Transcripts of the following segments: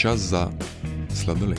čas za sladoled.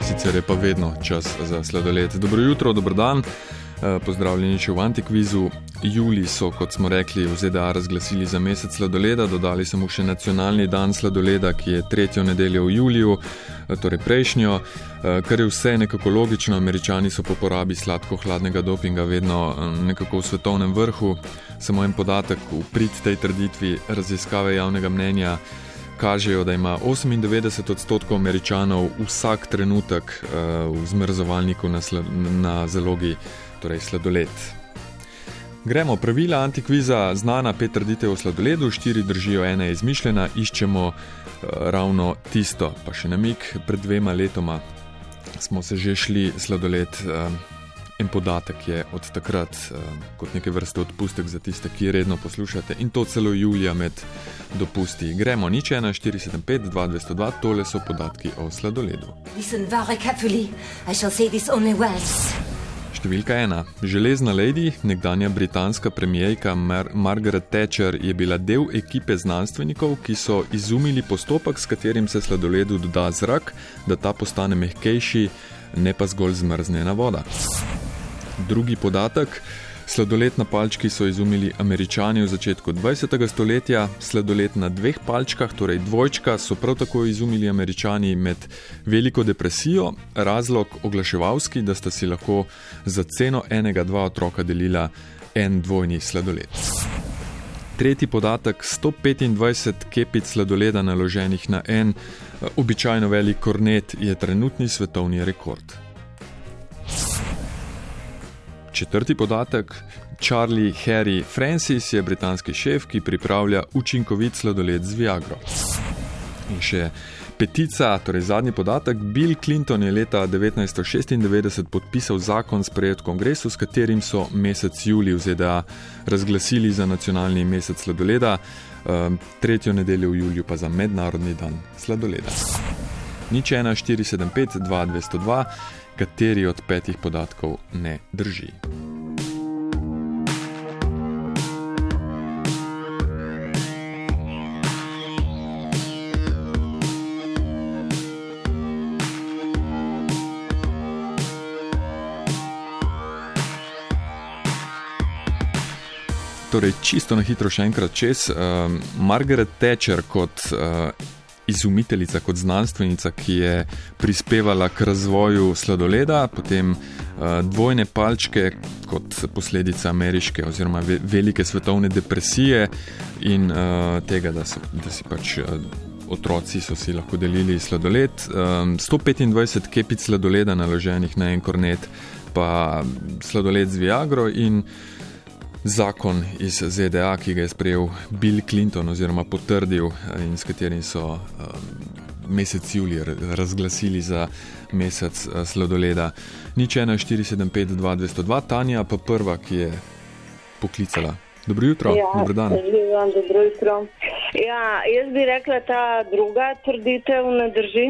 Sicer je pa vedno čas za sladoled. Dobro jutro, dobro dan. Eh, pozdravljeni še v Antikvizu. Juli so, kot smo rekli, v ZDA razglasili za mesec sladoleda, dodali so mu še nacionalni dan sladoleda, ki je tretjo nedeljo v juliju, eh, torej prejšnjo, eh, kar je vse nekako logično. Američani so po porabi sladko-hladnega dopinga vedno nekako v svetovnem vrhu. Samo en podatek v prid tej trditvi raziskave javnega mnenja. Kažejo, da ima 98 odstotkov američanov vsak trenutek uh, v zmrzovalniku na, na zalogi torej sladoled. Gremo, pravila antikviza, znana pet trditev o sladoledu, štiri držijo, ena je izmišljena, iščemo uh, ravno tisto. Pa še namik, pred dvema letoma smo se že šli sladoled. Uh, En podatek je od takrat uh, kot neke vrste odpustek za tiste, ki redno poslušate, in to celo julija med dopusti. Gremo, nič 1, 475, 2, 202, tole so podatki o sladoledu. Listen, Številka ena. Železna lady, nekdanja britanska premijejka Mar Margaret Thatcher, je bila del ekipe znanstvenikov, ki so izumili postopek, s katerim se sladoledu doda zrak, da ta postane mehkejši, ne pa zgolj zmrznjena voda. Drugi podatek. Sladoled na palčki so izumili američani v začetku 20. stoletja, sladoled na dveh palčkah, torej dvojčka, so prav tako izumili američani med Veliko depresijo, razlog oglaševalski, da sta si lahko za ceno enega, dva otroka delila en dvojni sladoled. Tretji podatek: 125 kepic sladoleda naloženih na en, običajno velik kornet, je trenutni svetovni rekord. Četrti podatek: Charlie Harry Francis je britanski šef, ki pripravlja učinkovit sladoled z Viagro. In še petica, torej zadnji podatek: Bill Clinton je leta 1996 podpisal zakon sprejet v kongresu, s katerim so mesec juli v ZDA razglasili za nacionalni mesec sladoleda, ehm, tretjo nedeljo v juliju pa za mednarodni dan sladoleda. Nič 1, 475, 2, 202 kateri od petih podatkov ne drži. Torej, čisto na hitro še enkrat čez. Uh, Margaret Thatcher kot uh, izumiteljica, kot znanstvenica, ki je prispevala k razvoju sladoleda, potem uh, dvojne palčke kot posledica ameriške oziroma ve velike svetovne depresije in uh, tega, da, so, da si pač. Uh, Otroci so si lahko delili sladoled, um, 125 kepic sladoleda naloženih na en kornet, pa sladoled z Viagro in zakon iz ZDA, ki ga je sprejel Bill Clinton oziroma potrdil eh, in s katerim so um, mesec julij razglasili za mesec uh, sladoleda. Nič 1, 475, 2, 202, Tanja pa prva, ki je poklicala. Dobro jutro, ja, dobro dan. Živam, dobro jutro. Ja, jaz bi rekla, ta druga trditev ne drži.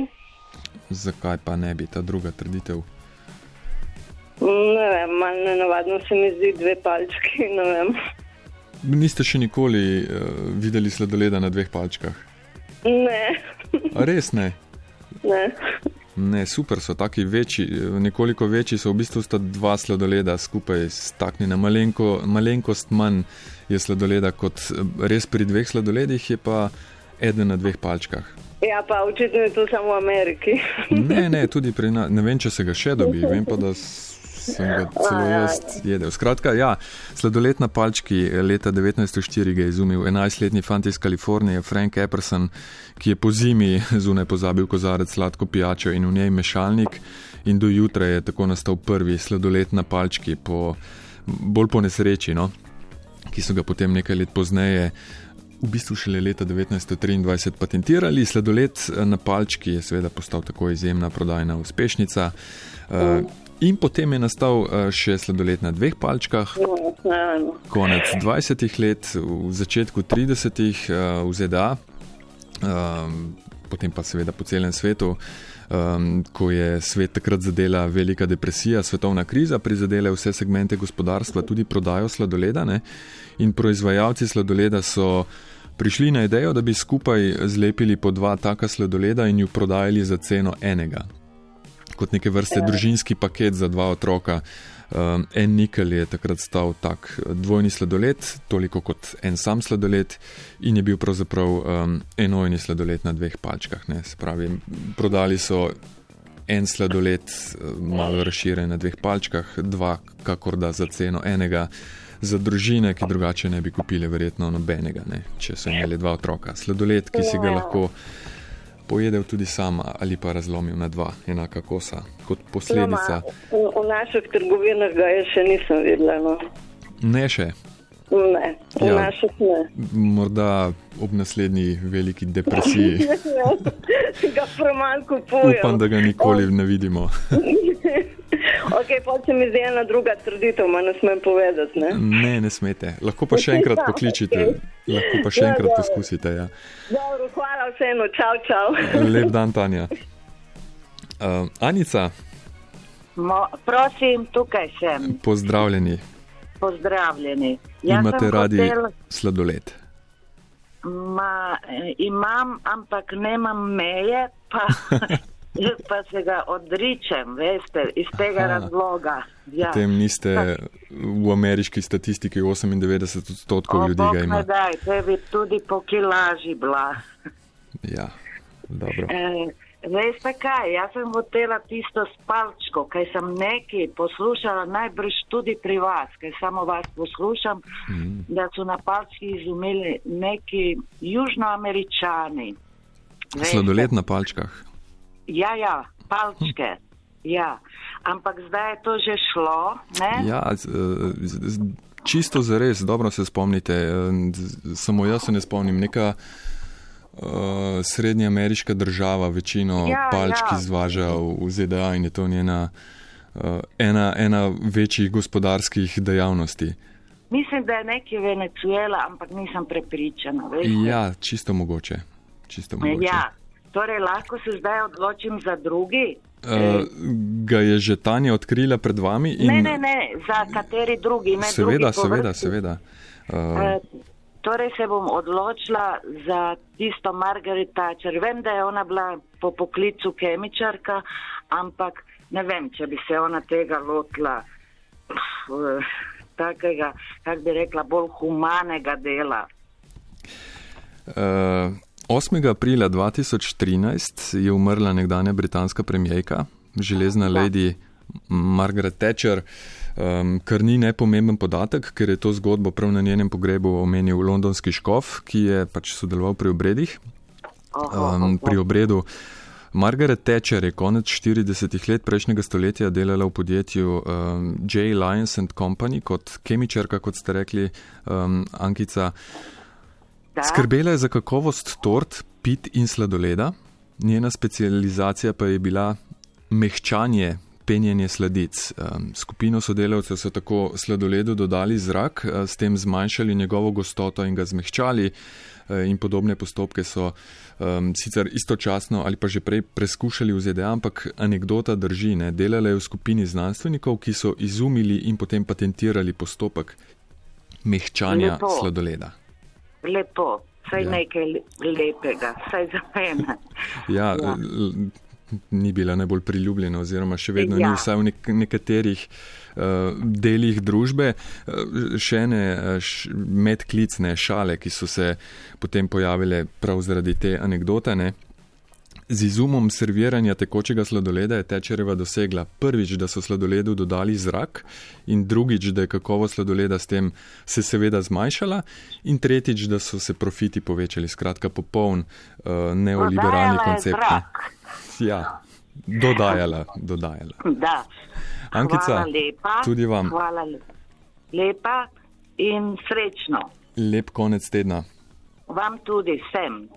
Zakaj pa ne bi ta druga trditev? Ne vem, malo nenavadno se mi zdi dve palčki. Niste še nikoli uh, videli sladoleda na dveh palčkah? Ne. A res ne? Ne. Ne, super so, taki večji, nekoliko večji so v bistvu sta dva sladoleda skupaj staknjena, malenko, malenkost manj je sladoleda kot res pri dveh sladoledih, je pa eden na dveh palčkah. Ja, pa očitno je to samo v Ameriki. ne, ne, tudi pri nas, ne vem, če se ga še dobi, vem pa, da sem ga celo jaz jedel. Skratka, ja, sladoled na palčki leta 1904 je izumil 11-letni fant iz Kalifornije, Frank Epperson, ki je po zimi zunaj pozabil kozarec sladko pijačo in v njej mešalnik. In do jutra je tako nastal prvi sladoled na palčki, po, bolj po nesreči, no? ki so ga potem nekaj let pozneje. V bistvu šele leta 1923 patentirali sladoled na palčki, je seveda postal tako izjemna prodajna uspešnica. Uh, In potem je nastal uh, še sladoled na dveh palčkah. Konec 20 let, v začetku 30 uh, v ZDA. Um, potem pa seveda po celem svetu, um, ko je svet takrat zadela velika depresija, svetovna kriza, prizadela vse segmente gospodarstva, tudi prodajo sladoleda. Ne? In proizvajalci sladoleda so prišli na idejo, da bi skupaj zlepili po dva taka sladoleda in ju prodajali za ceno enega. Kot neke vrste družinski paket za dva otroka. Um, en nikel je takrat stal tak dvojni sladoled, toliko kot en sam sladoled, in je bil pravzaprav um, enojni sladoled na dveh palčkah. Spravi, prodali so en sladoled, malo razširjen na dveh palčkah, dva, kakor da za ceno enega za družine, ki drugače ne bi kupili, verjetno nobenega, ne, če so imeli dva otroka. Sladoled, ki si ga ja. lahko pojedel tudi sama ali pa razlomil na dva, enaka kosa, kot posledica. No, v naših trgovinah ga je še nisem videla. No. Ne še. Ne, v ja, naših ne. Morda ob naslednji veliki depresiji. ga premalo kupujem. Upam, da ga nikoli ne vidimo. Ok, pa se mi zdi ena druga trditev, ma ne smem povedati. Ne? ne, ne smete. Lahko pa še enkrat ja, pokličite, okay. lahko pa še ja, enkrat poskusite. Ja. Hvala vseeno, čau, čau. Lep dan, Tanja. Uh, Anica. Mo, prosim, tukaj sem. Pozdravljeni. Pozdravljeni. Imate radi hotel... sladoled? Ma, eh, imam, ampak nemam meje. Pa... Pa se ga odričem, veste, iz tega Aha. razloga. Ja. Potem niste v ameriški statistiki 98 odstotkov o, ljudi ga ima. Da, te bi tudi po kilaži bila. Ja, dobro. E, veste kaj, jaz sem hotela tisto spalčko, kaj sem neki poslušala, najbrž tudi pri vas, kaj samo vas poslušam, mm. da so na palčki izumeli neki južnoameričani. Sladoled na palčkah. Ja, ja, palčke. Ja. Ampak zdaj je to že šlo. Ne? Ja, čisto za res, dobro se spomnite. Samo jaz se ne spomnim. Neka uh, srednja ameriška država večino ja, palčk ja. izvaža v, v ZDA in je to njena uh, ena, ena večjih gospodarskih dejavnosti. Mislim, da je nekaj Venezuela, ampak nisem prepričana. Veste? Ja, čisto mogoče. Čisto mogoče. Ja. Torej, lahko se zdaj odločim za drugi. Uh, ga je že Tanja odkrila pred vami? In... Ne, ne, ne, za kateri drugi. Ne, seveda, drugi seveda, seveda. Uh... Uh, torej se bom odločila za tisto Margaret Thatcher. Vem, da je ona bila po poklicu kemičarka, ampak ne vem, če bi se ona tega lotila uh, takega, kak bi rekla, bolj humanega dela. Uh, 8. aprila 2013 je umrla nekdanja britanska premijejka, železna lady Margaret Thatcher, um, kar ni nepomemben podatek, ker je to zgodbo prav na njenem pogrebu omenil londonski škof, ki je pač sodeloval pri obredih. Um, pri obredu Margaret Thatcher je konec 40 let prejšnjega stoletja delala v podjetju um, J. Lyons and Company kot kemičarka, kot ste rekli, um, Ankica. Da. Skrbela je za kakovost tort, pit in sladoleda, njena specializacija pa je bila mehčanje, penjenje sladic. Skupino sodelavcev so tako sladoledu dodali zrak, eh, s tem zmanjšali njegovo gostoto in ga zmehčali. Eh, in podobne postopke so um, sicer istočasno ali pa že prej preskušali v ZDA, ampak anekdota drži. Ne? Delala je v skupini znanstvenikov, ki so izumili in potem patentirali postopek mehčanja Lepo. sladoleda lepo, vsaj ja. nekaj lepega, vsaj za mene. Ja, ja. Ni bila najbolj priljubljena, oziroma še vedno ja. ni, vsaj v nek nekaterih uh, delih družbe, uh, še ne uh, medklicne šale, ki so se potem pojavile prav zaradi te anekdote. Ne? Z izumom serviranja tekočega sladoleda je Tečereva dosegla prvič, da so sladoledu dodali zrak, in drugič, da je kakovost sladoleda s tem se seveda zmanjšala, in tretjič, da so se profiti povečali. Skratka, popoln uh, neoliberalni koncept. Ja, dodajala, dodajala. Da. Ankica, lepa, tudi vam. Hvala lepa in srečno. Lep konec tedna. Vam tudi, vsem.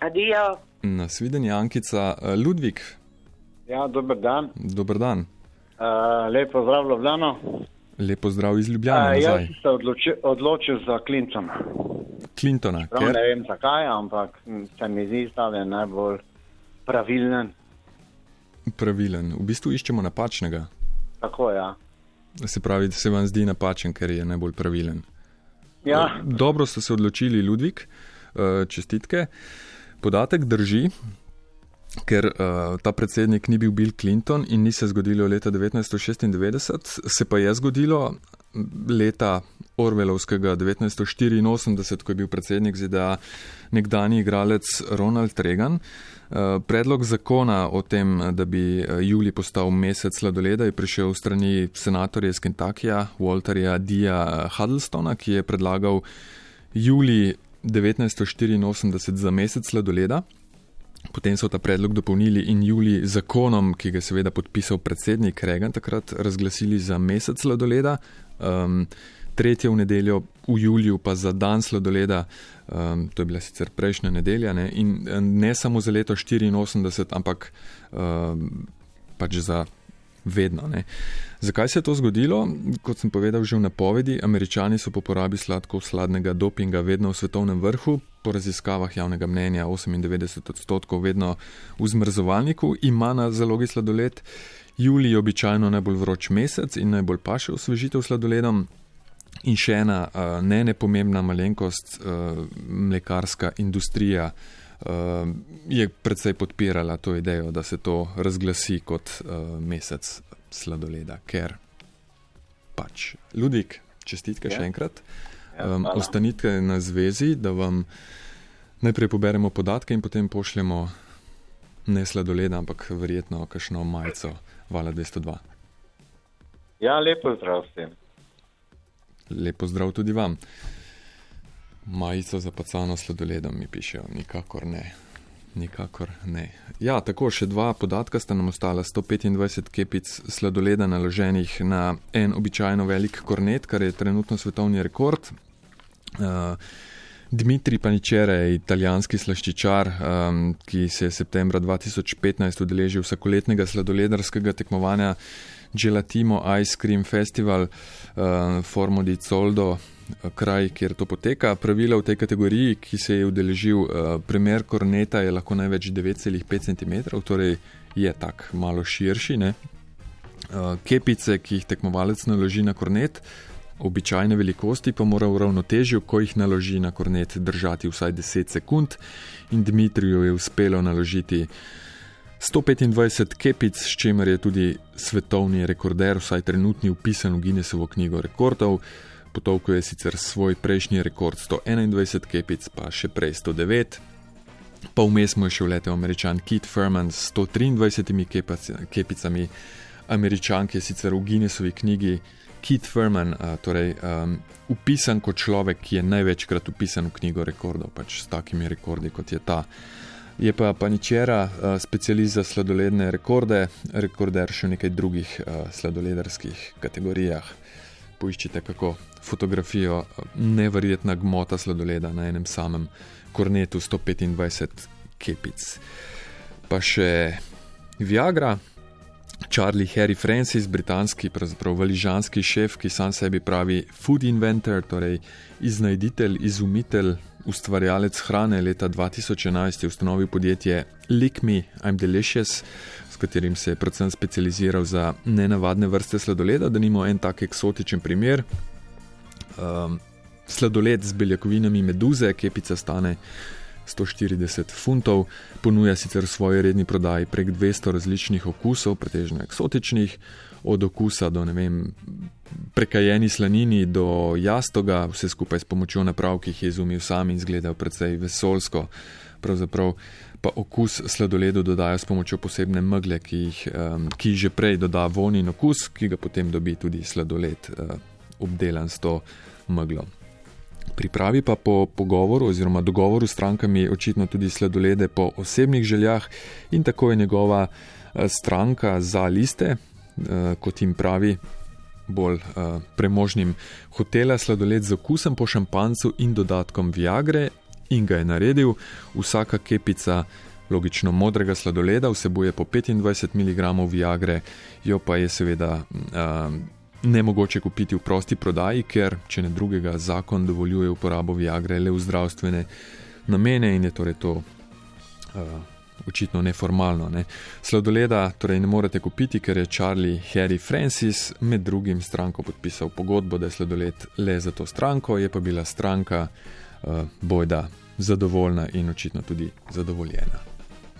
Adijo. Nasvidenje, Ankica eh, Ludvik. Ja, dober dan. Dober dan. Uh, lepo zdrav, Ljubljano. Lepo zdrav iz Ljubljana. Uh, jaz sem se odločil, odločil za klincem. Clintona. Prav ne vem zakaj, ampak se mi zdi, da je najbolj pravilen. Pravilen. V bistvu iščemo napačnega. Tako ja. Se pravi, da se vam zdi napačen, ker je najbolj pravilen. Ja, Dobro ste se odločili, Ludvik, eh, čestitke. Podatek drži, ker uh, ta predsednik ni bil Bill Clinton in ni se zgodilo leta 1996, se pa je zgodilo leta Orvelovskega 1984, ko je bil predsednik ZDA nekdani igralec Ronald Reagan. Uh, predlog zakona o tem, da bi uh, Juli postal mesec sladoleda, je prišel strani senatorja iz Kentuckyja, Walterja Dija Huddlestona, ki je predlagal Juli 1984 za mesec sladoleda. Potem so ta predlog dopolnili in juli zakonom, ki ga je seveda podpisal predsednik Reagan, takrat razglasili za mesec sladoleda, um, tretje v nedeljo, v juliju pa za dan sladoleda, um, to je bila sicer prejšnja nedelja, ne, in ne samo za leto 84, ampak um, pač za vedno. Ne. Zakaj se je to zgodilo? Kot sem povedal že v napovedi, američani so po porabi sladkov sladnega dopinga vedno v svetovnem vrhu, po raziskavah javnega mnenja 98 odstotkov vedno v zmrzovalniku, ima na zalogi sladoled. Julij je običajno najbolj vroč mesec in najbolj paše osvežitev sladoledom. In še ena uh, ne nepomembna malenkost, uh, mlekarska industrija uh, je predvsej podpirala to idejo, da se to razglasi kot uh, mesec sladoleda, ker pač. Ludvik, čestitke ja. še enkrat. Um, ostanite na zvezi, da vam najprej poberemo podatke in potem pošljemo ne sladoleda, ampak verjetno kakšno majico Vala 202. ja lepo zdrav vsem. Lepo zdrav tudi vam. Majico za pacano sladoledom mi pišejo, nikakor ne. Nikakor ne. Ja, tako še dva podatka sta nam ostala: 125 kepic sladoleda naloženih na en običajno velik kornet, kar je trenutno svetovni rekord. Uh, Dmitrij Paničere je italijanski slaščičar, um, ki se je septembra 2015 udeležil vsakoletnega sladoledarskega tekmovanja Gelatimo Ice Cream Festival uh, Formo di Zoldo, kraj, kjer to poteka. Pravila v tej kategoriji, ki se je udeležil uh, primer korneta, je lahko največ 9,5 cm, torej je tak malo širši. Ne? Uh, kepice, ki jih tekmovalec naloži na kornet, običajne velikosti, pa mora v ravnotežju, ko jih naloži na kornet, držati vsaj 10 sekund, in Dmitriju je uspelo naložiti 125 kepic, s čimer je tudi svetovni rekorder, vsaj trenutni, upisan v Guinnessovo knjigo rekordov. Potovko je sicer svoj prejšnji rekord 121 kepic, pa še prej 109. Pa vmes mu je še vletel američan Kit Furman s 123 kepicami. Američan, ki je sicer v Guinnessovi knjigi Kit Furman, uh, torej um, upisan kot človek, ki je največkrat upisan v knjigo rekordov, pač s takimi rekordi kot je ta. Je pa Paničera uh, specialist za sladoledne rekorde, rekorder še v nekaj drugih uh, sladoledarskih kategorijah. Poiščite kako fotografijo, neverjetna gmota sladoleda na enem samem kornetu 125 kepic. Pa še Viagra, Charlie Harry Francis, britanski, pravzaprav valižanski šef, ki sam sebi pravi food inventor, torej iznajditelj, izumitelj, ustvarjalec hrane. Leta 2011 je ustanovil podjetje Lick Me, I'm Delicious, s katerim se je predvsem specializiral za nenavadne vrste sladoleda, da nimo en tak eksotičen primer. Um, sladoled z beljakovinami meduze, kepica stane 140 funtov, ponuja sicer v svoji redni prodaji prek 200 različnih okusov, pretežno eksotičnih, od okusa do ne vem, prekajeni slanini do jastoga, vse skupaj s pomočjo naprav, ki jih je izumil sam in izgledajo precej vesolsko. Pravzaprav pa okus sladoledu dodajo s pomočjo posebne megle, ki jih um, ki že prej doda von in okus, ki ga potem dobi tudi sladoled, uh, obdelan s to meglo. Pripravi pa po pogovoru oziroma dogovoru s strankami očitno tudi sladolede po osebnih željah in tako je njegova stranka za liste, kot jim pravi, bolj premožnim, hotela sladoled z okusom po šampancu in dodatkom Viagre in ga je naredil. Vsaka kepica logično modrega sladoleda vsebuje po 25 mg Viagre, jo pa je seveda ne mogoče kupiti v prosti prodaji, ker, če ne drugega, zakon dovoljuje uporabo Viagre le v zdravstvene namene in je torej to uh, očitno neformalno. Ne. Sladoleda torej ne morete kupiti, ker je Charlie Harry Francis med drugim stranko podpisal pogodbo, da je sladoled le za to stranko, je pa bila stranka uh, bojda zadovoljna in očitno tudi zadovoljena.